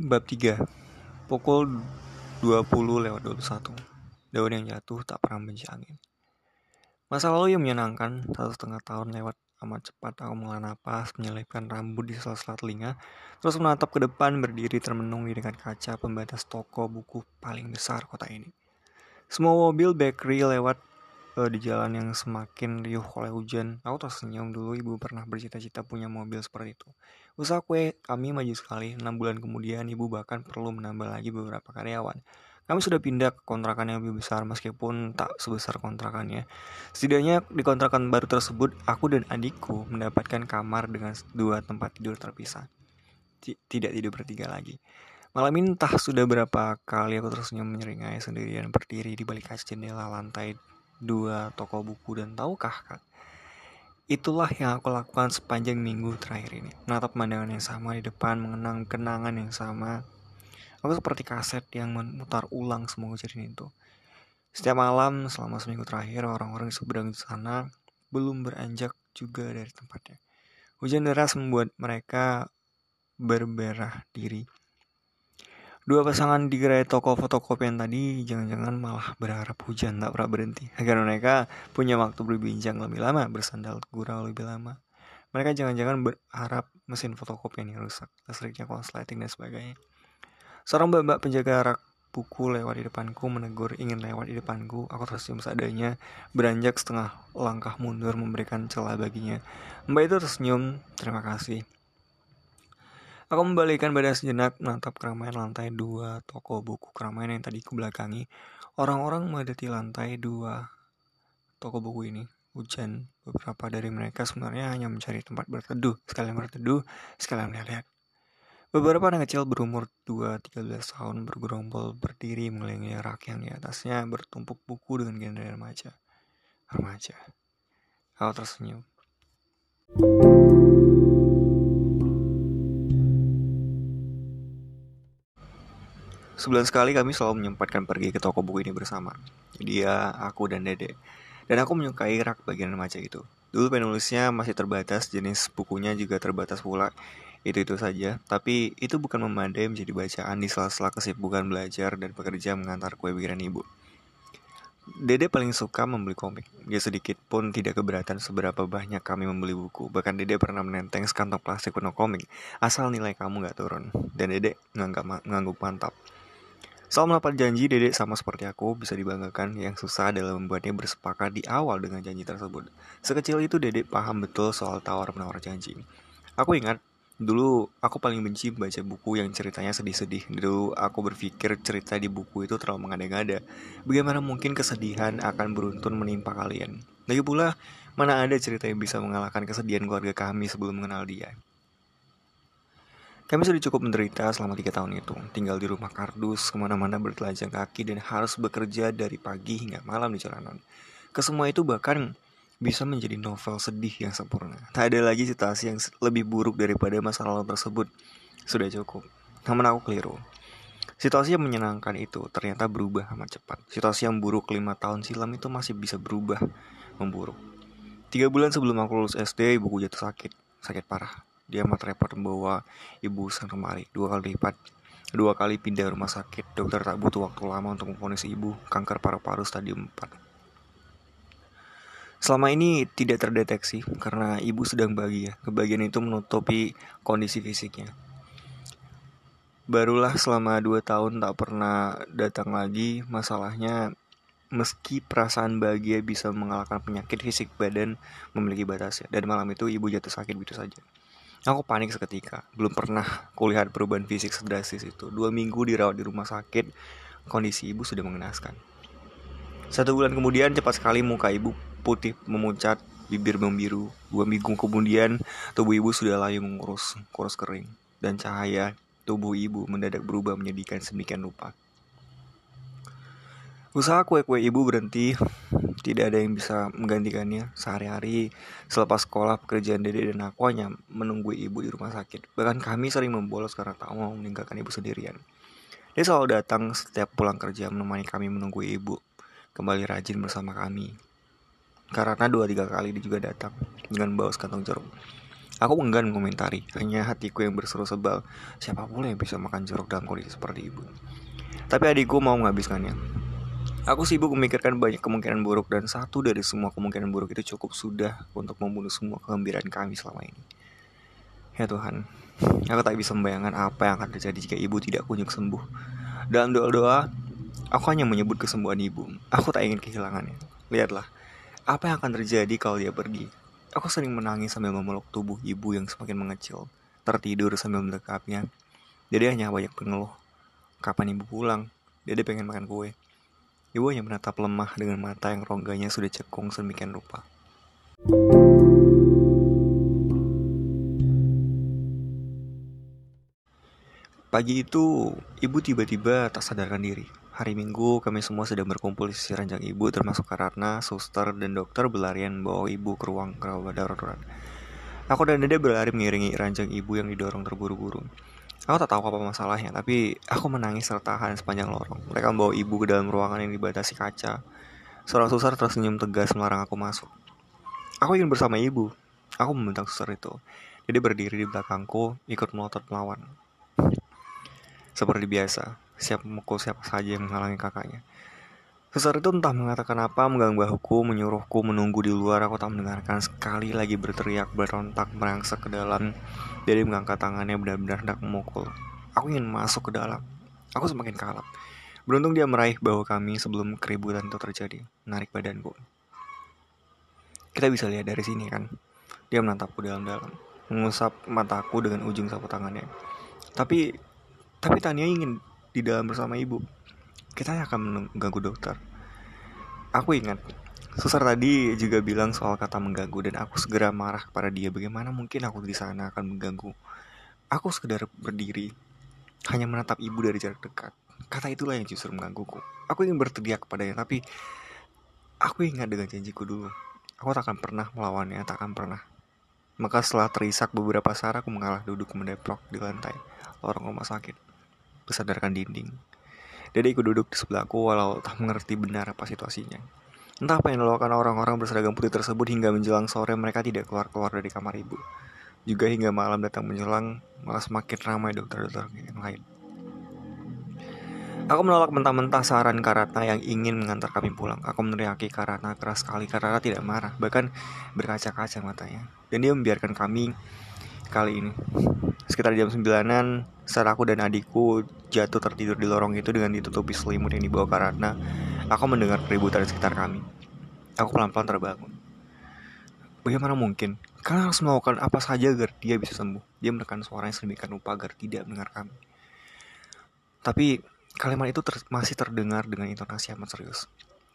Bab 3 Pukul 20 lewat 21 Daun yang jatuh tak pernah benci angin Masa lalu yang menyenangkan Satu setengah tahun lewat amat cepat Aku mengelola napas, menyelipkan rambut di sela-sela telinga Terus menatap ke depan berdiri termenung di dekat kaca Pembatas toko buku paling besar kota ini Semua mobil bakery lewat uh, di jalan yang semakin riuh oleh hujan. Aku tersenyum dulu ibu pernah bercita-cita punya mobil seperti itu. Usaha kue kami maju sekali. Enam bulan kemudian ibu bahkan perlu menambah lagi beberapa karyawan. Kami sudah pindah ke kontrakan yang lebih besar meskipun tak sebesar kontrakannya. Setidaknya di kontrakan baru tersebut, aku dan adikku mendapatkan kamar dengan dua tempat tidur terpisah. Tidak tidur bertiga lagi. Malam ini entah sudah berapa kali aku tersenyum menyeringai sendirian berdiri di balik kaca jendela lantai dua toko buku dan tahukah Itulah yang aku lakukan sepanjang minggu terakhir ini. Menatap pemandangan yang sama di depan, mengenang kenangan yang sama. Aku seperti kaset yang memutar ulang semua kejadian itu. Setiap malam selama seminggu terakhir, orang-orang di seberang sana belum beranjak juga dari tempatnya. Hujan deras membuat mereka berberah diri Dua pasangan di gerai toko fotokopian tadi jangan-jangan malah berharap hujan tak pernah berhenti agar mereka punya waktu berbincang lebih lama, bersandal gurau lebih lama. Mereka jangan-jangan berharap mesin fotokopian yang rusak, listriknya konsleting dan sebagainya. Seorang mbak penjaga rak buku lewat di depanku menegur ingin lewat di depanku. Aku tersenyum seadanya, beranjak setengah langkah mundur memberikan celah baginya. Mbak itu tersenyum, terima kasih. Aku membalikan badan sejenak menatap keramaian lantai dua toko buku keramaian yang tadi belakangi. Orang-orang memadati lantai dua toko buku ini. Hujan, beberapa dari mereka sebenarnya hanya mencari tempat berteduh, sekalian berteduh, sekalian melihat. Beberapa anak kecil berumur 2-13 tahun bergerombol berdiri mengelilingi rak yang di atasnya bertumpuk buku dengan genre remaja. Remaja. Aku tersenyum. thank you Sebulan sekali kami selalu menyempatkan pergi ke toko buku ini bersama. Dia, aku, dan Dede. Dan aku menyukai rak bagian remaja itu. Dulu penulisnya masih terbatas, jenis bukunya juga terbatas pula. Itu-itu saja, tapi itu bukan memadai menjadi bacaan di sela-sela kesibukan belajar dan bekerja mengantar kue bikinan ibu. Dede paling suka membeli komik. Dia sedikit pun tidak keberatan seberapa banyak kami membeli buku. Bahkan Dede pernah menenteng sekantong plastik penuh komik. Asal nilai kamu gak turun. Dan Dede menganggap, menganggap mantap. Soal melapat janji, Dedek sama seperti aku bisa dibanggakan yang susah adalah membuatnya bersepakat di awal dengan janji tersebut. Sekecil itu Dedek paham betul soal tawar-menawar janji. Aku ingat, dulu aku paling benci membaca buku yang ceritanya sedih-sedih. Dulu aku berpikir cerita di buku itu terlalu mengada-ngada. Bagaimana mungkin kesedihan akan beruntun menimpa kalian? Lagi pula, mana ada cerita yang bisa mengalahkan kesedihan keluarga kami sebelum mengenal dia. Kami sudah cukup menderita selama tiga tahun itu, tinggal di rumah kardus, ke mana-mana bertelanjang kaki dan harus bekerja dari pagi hingga malam di jalanan. Kesemua itu bahkan bisa menjadi novel sedih yang sempurna. Tak ada lagi situasi yang lebih buruk daripada masa lalu tersebut. Sudah cukup. Namun aku keliru. Situasi yang menyenangkan itu ternyata berubah amat cepat. Situasi yang buruk lima tahun silam itu masih bisa berubah memburuk. Tiga bulan sebelum aku lulus SD, ibuku jatuh sakit. Sakit parah. Dia amat repot membawa ibu sang kemari dua kali lipat. Dua kali pindah rumah sakit. Dokter tak butuh waktu lama untuk memvonis ibu kanker paru-paru stadium 4. Selama ini tidak terdeteksi karena ibu sedang bahagia. Kebahagiaan itu menutupi kondisi fisiknya. Barulah selama dua tahun tak pernah datang lagi masalahnya meski perasaan bahagia bisa mengalahkan penyakit fisik badan memiliki batasnya dan malam itu ibu jatuh sakit begitu saja. Aku panik seketika. Belum pernah kulihat perubahan fisik sedrastis itu. Dua minggu dirawat di rumah sakit, kondisi ibu sudah mengenaskan. Satu bulan kemudian cepat sekali muka ibu putih memucat, bibir membiru. Dua minggu kemudian tubuh ibu sudah layu mengurus, kurus kering. Dan cahaya tubuh ibu mendadak berubah menyedihkan semikian rupa. Usaha kue-kue ibu berhenti. Tidak ada yang bisa menggantikannya. Sehari-hari selepas sekolah pekerjaan dede dan aku hanya menunggu ibu di rumah sakit. Bahkan kami sering membolos karena tak mau meninggalkan ibu sendirian. Dia selalu datang setiap pulang kerja menemani kami menunggu ibu. Kembali rajin bersama kami. Karena dua tiga kali dia juga datang dengan bawa sekantong jeruk. Aku enggan mengomentari, hanya hatiku yang berseru sebal. Siapa pula yang bisa makan jeruk dalam kondisi seperti ibu? Tapi adikku mau menghabiskannya. Aku sibuk memikirkan banyak kemungkinan buruk dan satu dari semua kemungkinan buruk itu cukup sudah untuk membunuh semua kegembiraan kami selama ini. Ya Tuhan, aku tak bisa membayangkan apa yang akan terjadi jika ibu tidak kunjung sembuh. Dalam doa-doa, aku hanya menyebut kesembuhan ibu. Aku tak ingin kehilangannya. Lihatlah, apa yang akan terjadi kalau dia pergi? Aku sering menangis sambil memeluk tubuh ibu yang semakin mengecil, tertidur sambil mendekapnya. Dede hanya banyak pengeluh. Kapan ibu pulang? Dede pengen makan kue. Ibu hanya menatap lemah dengan mata yang rongganya sudah cekung sedemikian rupa. Pagi itu, ibu tiba-tiba tak sadarkan diri. Hari Minggu, kami semua sedang berkumpul di sisi ranjang ibu, termasuk Karatna, suster, dan dokter berlarian bawa ibu ke ruang rawat darurat. Aku dan Dede berlari mengiringi ranjang ibu yang didorong terburu-buru. Aku tak tahu apa masalahnya, tapi aku menangis tertahan sepanjang lorong. Mereka membawa ibu ke dalam ruangan yang dibatasi kaca. Seorang suster tersenyum tegas melarang aku masuk. Aku ingin bersama ibu. Aku membentak suster itu. Dede berdiri di belakangku, ikut melotot melawan. Seperti biasa, siap memukul siapa saja yang menghalangi kakaknya. Suster itu entah mengatakan apa, mengganggu bahuku, menyuruhku menunggu di luar. Aku tak mendengarkan sekali lagi berteriak, berontak, merangsek ke dalam. Jadi mengangkat tangannya benar-benar hendak memukul. Aku ingin masuk ke dalam. Aku semakin kalap. Beruntung dia meraih bahu kami sebelum keributan itu terjadi, menarik badanku. Kita bisa lihat dari sini kan. Dia menatapku dalam-dalam, mengusap mataku dengan ujung sapu tangannya. Tapi, tapi Tania ingin di dalam bersama ibu. Kita akan mengganggu dokter. Aku ingat, suster tadi juga bilang soal kata mengganggu dan aku segera marah kepada dia. Bagaimana mungkin aku di sana akan mengganggu? Aku sekedar berdiri, hanya menatap ibu dari jarak dekat. Kata itulah yang justru menggangguku. Aku ingin berteriak kepadanya, tapi aku ingat dengan janjiku dulu. Aku tak akan pernah melawannya, tak akan pernah. Maka setelah terisak beberapa saat, aku mengalah duduk mendeplok di lantai lorong rumah sakit bersadarkan dinding. Dede ikut duduk di sebelahku walau tak mengerti benar apa situasinya. Entah apa yang dilakukan orang-orang berseragam putih tersebut hingga menjelang sore mereka tidak keluar-keluar dari kamar ibu. Juga hingga malam datang menjelang malah semakin ramai dokter-dokter yang lain. Aku menolak mentah-mentah saran Karatna yang ingin mengantar kami pulang. Aku meneriaki Karatna keras sekali. Karatna tidak marah, bahkan berkaca-kaca matanya. Dan dia membiarkan kami kali ini. Sekitar jam sembilanan, saat aku dan adikku jatuh tertidur di lorong itu dengan ditutupi selimut yang dibawa Karatna, aku mendengar keributan di sekitar kami. Aku pelan-pelan terbangun. Bagaimana mungkin? Kalian harus melakukan apa saja agar dia bisa sembuh. Dia menekan suaranya sedemikian rupa agar tidak mendengar kami. Tapi kalimat itu ter masih terdengar dengan intonasi amat serius.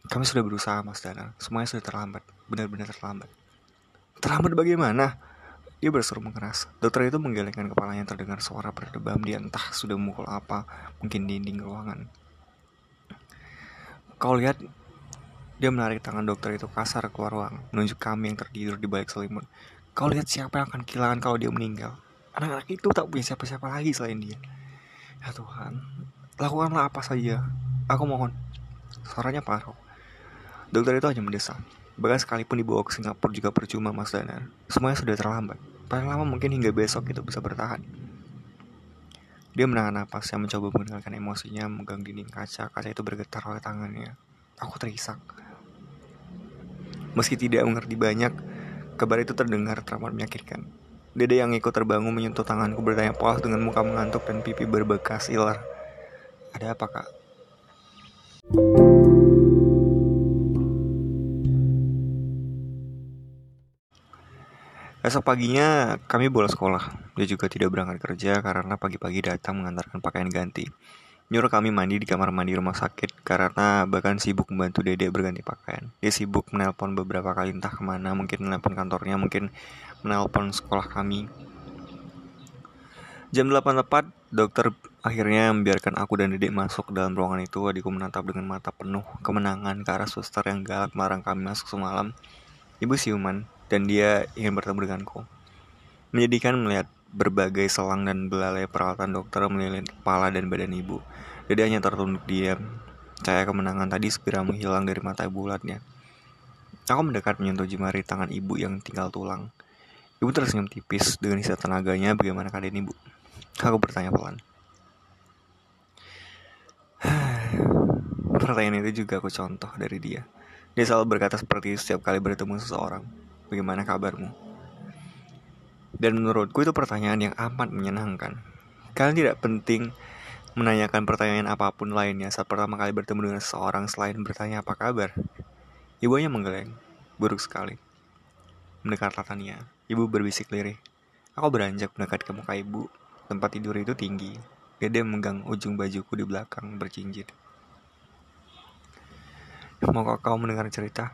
Kami sudah berusaha, Mas Dana. Semuanya sudah terlambat. Benar-benar terlambat. Terlambat bagaimana? Dia berseru mengeras. Dokter itu menggelengkan kepalanya terdengar suara berdebam dia entah sudah memukul apa, mungkin dinding ruangan. Kau lihat, dia menarik tangan dokter itu kasar keluar ruang, menunjuk kami yang tertidur di balik selimut. Kau lihat siapa yang akan kehilangan kalau dia meninggal. Anak-anak itu tak punya siapa-siapa lagi selain dia. Ya Tuhan, lakukanlah apa saja. Aku mohon. Suaranya paruh. Dokter itu hanya mendesak. Bahkan sekalipun dibawa ke Singapura juga percuma Mas Danar. Semuanya sudah terlambat. Paling lama mungkin hingga besok itu bisa bertahan. Dia menahan napas yang mencoba mengendalikan emosinya memegang dinding kaca. Kaca itu bergetar oleh tangannya. Aku terisak. Meski tidak mengerti banyak, kabar itu terdengar teramat menyakitkan. Dede yang ikut terbangun menyentuh tanganku bertanya polos dengan muka mengantuk dan pipi berbekas iler. Ada apa kak? Esok paginya kami bolos sekolah. Dia juga tidak berangkat kerja karena pagi-pagi datang mengantarkan pakaian ganti. Nyuruh kami mandi di kamar mandi rumah sakit karena bahkan sibuk membantu Dede berganti pakaian. Dia sibuk menelpon beberapa kali entah ke mana, mungkin menelpon kantornya, mungkin menelpon sekolah kami. Jam 8 tepat, dokter akhirnya membiarkan aku dan Dede masuk dalam ruangan itu. Adikku menatap dengan mata penuh kemenangan ke arah suster yang galak melarang kami masuk semalam. Ibu siuman, dan dia ingin bertemu denganku. Menyedihkan melihat berbagai selang dan belalai peralatan dokter melilit kepala dan badan ibu. Jadi hanya tertunduk diam. Cahaya kemenangan tadi segera menghilang dari mata bulatnya. Aku mendekat menyentuh jemari tangan ibu yang tinggal tulang. Ibu tersenyum tipis dengan sisa tenaganya. Bagaimana kalian ibu? Aku bertanya pelan. Pertanyaan itu juga aku contoh dari dia. Dia selalu berkata seperti itu setiap kali bertemu seseorang. Bagaimana kabarmu? Dan menurutku itu pertanyaan yang amat menyenangkan. Kalian tidak penting menanyakan pertanyaan apa pun lainnya saat pertama kali bertemu dengan seseorang selain bertanya apa kabar. Ibunya menggeleng, buruk sekali. Mendekat tatanya, ibu berbisik lirih. Aku beranjak mendekat ke muka ibu. Tempat tidur itu tinggi. Dede memegang ujung bajuku di belakang bercincin. Maukah kau mendengar cerita?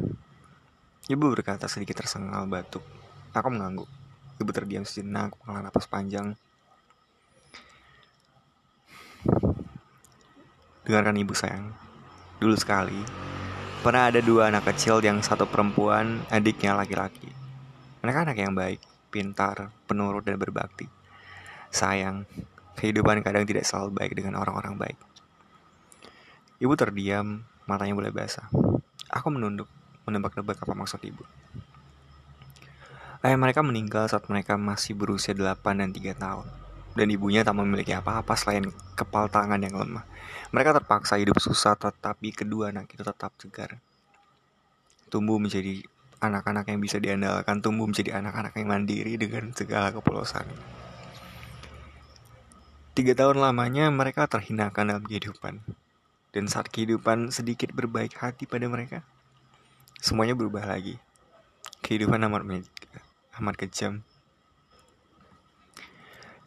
Ibu berkata sedikit tersengal batuk. Aku mengangguk. Ibu terdiam sejenak, menghela napas panjang. Dengarkan ibu sayang. Dulu sekali, pernah ada dua anak kecil yang satu perempuan, adiknya laki-laki. Mereka anak yang baik, pintar, penurut, dan berbakti. Sayang, kehidupan kadang tidak selalu baik dengan orang-orang baik. Ibu terdiam, matanya mulai basah. Aku menunduk, menebak-nebak apa maksud ibu. Ayah mereka meninggal saat mereka masih berusia 8 dan 3 tahun. Dan ibunya tak memiliki apa-apa selain kepal tangan yang lemah. Mereka terpaksa hidup susah tetapi kedua anak itu tetap segar. Tumbuh menjadi anak-anak yang bisa diandalkan, tumbuh menjadi anak-anak yang mandiri dengan segala kepolosan. Tiga tahun lamanya mereka terhinakan dalam kehidupan. Dan saat kehidupan sedikit berbaik hati pada mereka, semuanya berubah lagi. Kehidupan amat amat kejam.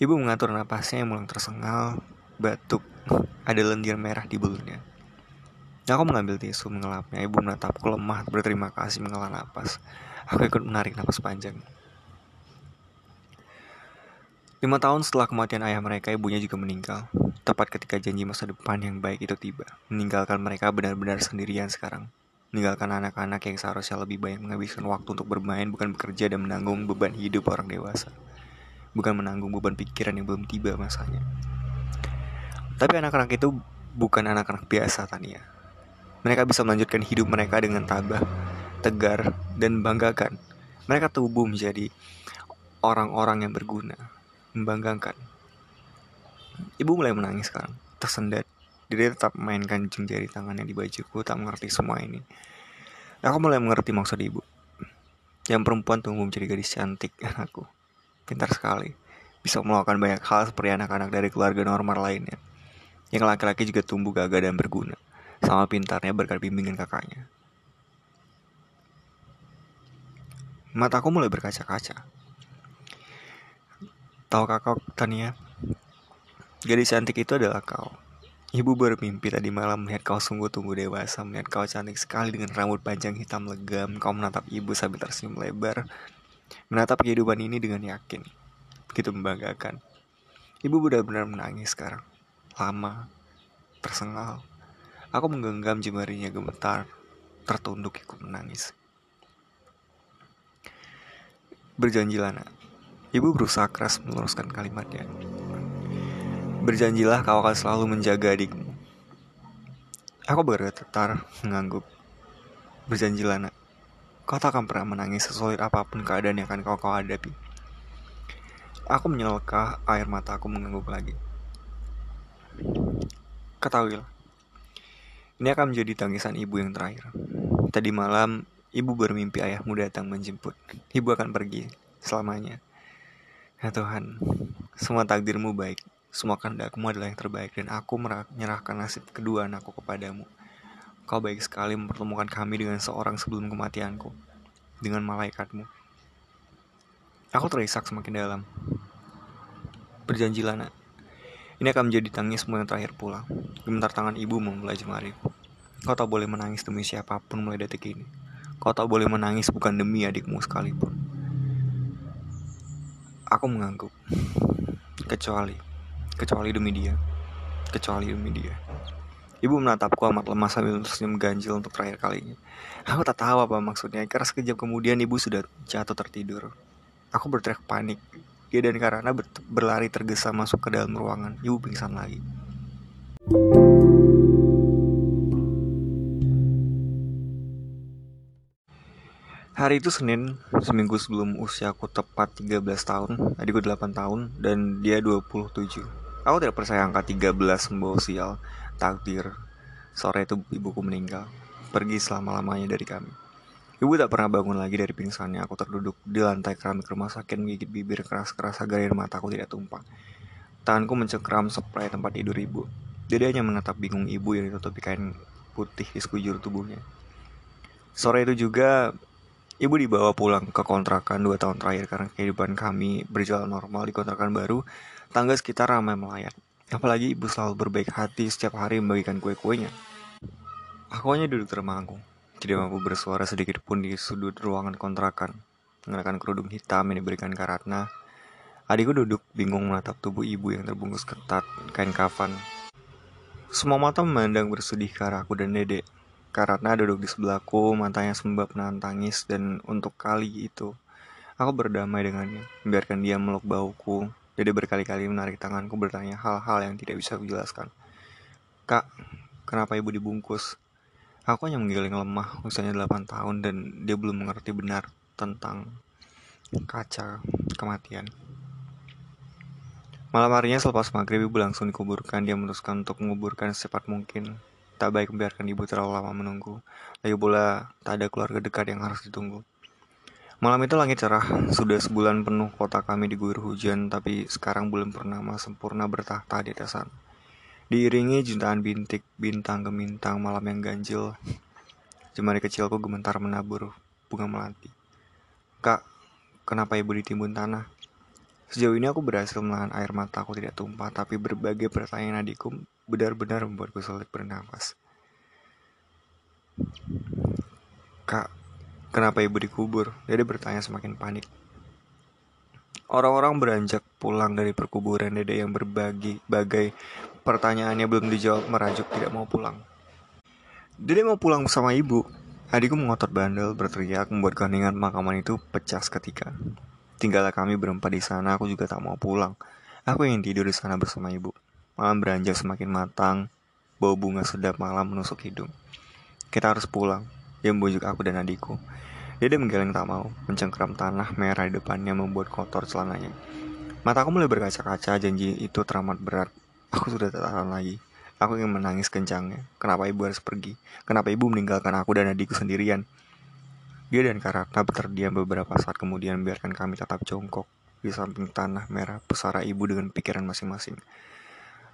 Ibu mengatur napasnya yang mulai tersengal, batuk, ada lendir merah di bulunya. Aku mengambil tisu mengelapnya. Ibu menatapku lemah, berterima kasih menghela napas. Aku ikut menarik napas panjang. Lima tahun setelah kematian ayah mereka, ibunya juga meninggal. Tepat ketika janji masa depan yang baik itu tiba, meninggalkan mereka benar-benar sendirian sekarang. Meninggalkan anak-anak yang seharusnya lebih banyak menghabiskan waktu untuk bermain, bukan bekerja dan menanggung beban hidup orang dewasa. Bukan menanggung beban pikiran yang belum tiba masanya. Tapi anak-anak itu bukan anak-anak biasa, Tania. Mereka bisa melanjutkan hidup mereka dengan tabah, tegar, dan banggakan. Mereka tumbuh menjadi orang-orang yang berguna, membanggakan. Ibu mulai menangis sekarang, tersendat. Dia tetap memainkan ujung jari tangannya di bajuku, tak mengerti semua ini. Aku mulai mengerti maksud ibu. Yang perempuan tumbuh menjadi gadis cantik, anakku. Pintar sekali. Bisa melakukan banyak hal seperti anak-anak dari keluarga normal lainnya. Yang laki-laki juga tumbuh gagah dan berguna. Sama pintarnya berkat bimbingan kakaknya. Mataku mulai berkaca-kaca. Tahu kakak Tania? Gadis cantik itu adalah kau. Ibu bermimpi tadi malam melihat kau sungguh-tunggu dewasa, melihat kau cantik sekali dengan rambut panjang hitam legam. Kau menatap ibu sambil tersenyum lebar, menatap kehidupan ini dengan yakin. Begitu membanggakan. Ibu benar-benar menangis sekarang. Lama, tersengal. Aku menggenggam jemarinya gemetar, tertunduk ikut menangis. Berjanjilah nak. Ibu berusaha keras meluruskan kalimatnya. Berjanjilah kau akan selalu menjaga adikmu. Aku bergetar mengangguk. Berjanjilah nak, kau tak akan pernah menangis sesulit apa pun keadaan yang akan kau kau hadapi. Aku menyelekah air mataku mengangguk lagi. Ketahuilah, ini akan menjadi tangisan ibu yang terakhir. Tadi malam, ibu bermimpi ayahmu datang menjemput. Ibu akan pergi selamanya. Ya Tuhan, semua takdirmu baik. Semua kehendakmu adalah yang terbaik dan aku menyerahkan nasib kedua anakku kepadamu. Kau baik sekali mempertemukan kami dengan seorang sebelum kematianku, dengan malaikatmu. Aku terisak semakin dalam. Berjanjilah nak, ini akan menjadi tangismu yang terakhir pula. Gemetar tangan ibu memulai jemariku. Kau tak boleh menangis demi siapa pun mulai detik ini. Kau tak boleh menangis bukan demi adikmu sekalipun. Aku mengangguk. Kecuali kecuali demi dia kecuali demi dia Ibu menatapku amat lemah sambil tersenyum ganjil untuk terakhir kalinya. Aku tak tahu apa maksudnya, karena sekejap kemudian ibu sudah jatuh tertidur. Aku berteriak panik. Dia dan Karana berlari tergesa masuk ke dalam ruangan. Ibu pingsan lagi. Hari itu Senin, seminggu sebelum usia aku tepat 13 tahun, adikku 8 tahun, dan dia 27. Aku tidak percaya angka 13 membawa sial, takdir. Sore itu ibuku meninggal, pergi selama-lamanya dari kami. Ibu tak pernah bangun lagi dari pingsannya. Aku terduduk di lantai keramik rumah sakit menggigit bibir keras-keras agar air mataku tidak tumpah. Tanganku mencengkram spray tempat tidur ibu. Jadi hanya menatap bingung ibu yang ditutupi kain putih di sekujur tubuhnya. Sore itu juga Ibu dibawa pulang ke kontrakan dua tahun terakhir karena kehidupan kami berjalan normal di kontrakan baru. Tangga sekitar ramai melayat. Apalagi ibu selalu berbaik hati setiap hari membagikan kue-kuenya. Aku hanya duduk termangu, tidak mampu bersuara sedikit pun di sudut ruangan kontrakan. Mengenakan kerudung hitam yang diberikan Karatna. Adikku duduk bingung menatap tubuh ibu yang terbungkus ketat kain kafan. Semua mata memandang bersedih ke arahku dan dedek. Karena duduk di sebelahku, matanya sembab menahan tangis dan untuk kali itu aku berdamai dengannya, membiarkan dia meluk bauku. Jadi berkali-kali menarik tanganku bertanya hal-hal yang tidak bisa kujelaskan. Kak, kenapa ibu dibungkus? Aku hanya menggiling lemah, usianya 8 tahun dan dia belum mengerti benar tentang kaca kematian. Malam harinya selepas maghrib ibu langsung dikuburkan, dia memutuskan untuk menguburkan secepat mungkin. Tak baik membiarkan ibu terlalu lama menunggu. Lagi pula, tak ada keluarga dekat yang harus ditunggu. Malam itu langit cerah, sudah sebulan penuh kota kami diguyur hujan, tapi sekarang belum purnama sempurna bertahta di atas sana. Diiringi jutaan bintik, bintang gemintang malam yang ganjil, jemari kecilku gemetar menabur bunga melati. Kak, kenapa ibu ditimbun tanah? Sejauh ini aku berhasil menahan air mataku tidak tumpah, tapi berbagai pertanyaan adikku benar-benar membuatku sulit bernapas. Kak, kenapa ibu dikubur? Dede bertanya semakin panik. Orang-orang beranjak pulang dari perkuburan Dede yang berbagi bagai pertanyaannya belum dijawab merajuk tidak mau pulang. Dede mau pulang bersama ibu. Adikku mengotot bandel berteriak membuat keheningan makaman itu pecah seketika. Tinggallah kami berempat di sana, aku juga tak mau pulang. Aku ingin tidur di sana bersama ibu. Malam beranjak semakin matang, bau bunga sedap malam menusuk hidung. Kita harus pulang, dia membujuk aku dan adikku. Dia menggeleng tak mau, mencengkram tanah merah di depannya membuat kotor celananya. Mataku mulai berkaca-kaca, janji itu teramat berat. Aku sudah tak tahan lagi. Aku ingin menangis kencangnya. Kenapa ibu harus pergi? Kenapa ibu meninggalkan aku dan adikku sendirian? Dia dan Karatna terdiam beberapa saat kemudian membiarkan kami tetap jongkok di samping tanah merah pesara ibu dengan pikiran masing-masing.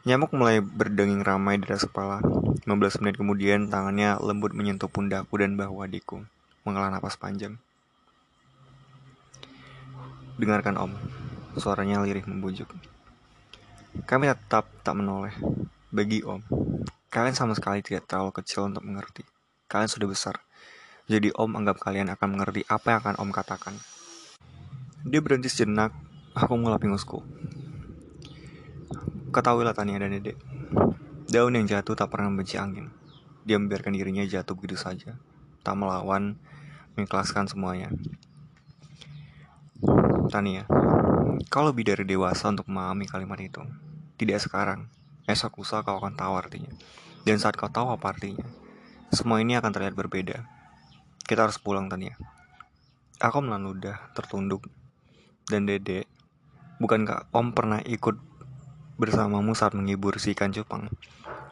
Nyamuk mulai berdenging ramai di atas kepala. 15 menit kemudian, tangannya lembut menyentuh pundakku dan bahu adikku. Menghela napas panjang. Dengarkan om, suaranya lirih membujuk. Kami tetap tak menoleh. Bagi om, kalian sama sekali tidak terlalu kecil untuk mengerti. Kalian sudah besar. Jadi om anggap kalian akan mengerti apa yang akan om katakan. Dia berhenti sejenak, aku mengelap ingusku. Ketahuilah Tania dan Dedek, daun yang jatuh tak pernah membenci angin. Dia membiarkan dirinya jatuh begitu saja, tak melawan, mengikhlaskan semuanya. Tania, kau lebih dari dewasa untuk memahami kalimat itu. Tidak sekarang, esok lusa kau akan tahu artinya. Dan saat kau tahu apa artinya, semua ini akan terlihat berbeda. Kita harus pulang, Tania. Aku melan ludah, tertunduk. Dan Dede, bukankah Om pernah ikut bersamamu saat menghibur si ikan cupang.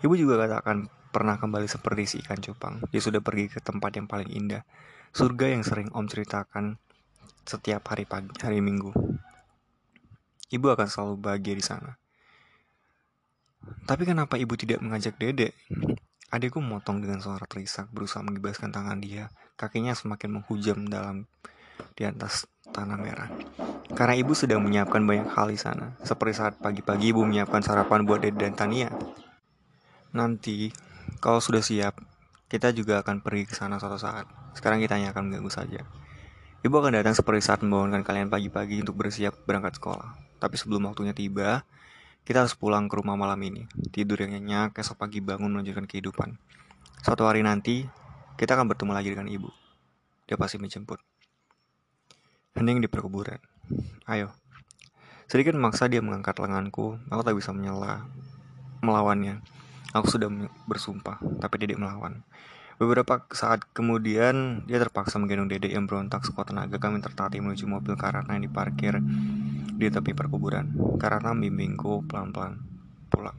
Ibu juga katakan pernah kembali seperti si ikan cupang. Dia sudah pergi ke tempat yang paling indah, surga yang sering Om ceritakan setiap hari pagi, hari Minggu. Ibu akan selalu bahagia di sana. Tapi kenapa ibu tidak mengajak Dede? Adikku memotong dengan suara terisak, berusaha mengibaskan tangan dia. Kakinya semakin menghujam dalam di atas tanah merah. Karena ibu sedang menyiapkan banyak hal di sana, seperti saat pagi-pagi ibu menyiapkan sarapan buat Dede dan Tania. Nanti, kalau sudah siap, kita juga akan pergi ke sana suatu saat. Sekarang kita hanya akan mengganggu saja. Ibu akan datang seperti saat membangunkan kalian pagi-pagi untuk bersiap berangkat sekolah. Tapi sebelum waktunya tiba, kita harus pulang ke rumah malam ini. Tidur yang nyenyak, esok pagi bangun melanjutkan kehidupan. Suatu hari nanti, kita akan bertemu lagi dengan ibu. Dia pasti menjemput. Hening di perkuburan. Ayo. Sedikit memaksa dia mengangkat lenganku. Aku tak bisa menyela melawannya. Aku sudah bersumpah, tapi tidak melawan. Beberapa saat kemudian, dia terpaksa menggendong dedek yang berontak sekuat tenaga kami tertatih menuju mobil karena yang diparkir di tepi perkuburan. Karena membimbingku pelan-pelan pulang.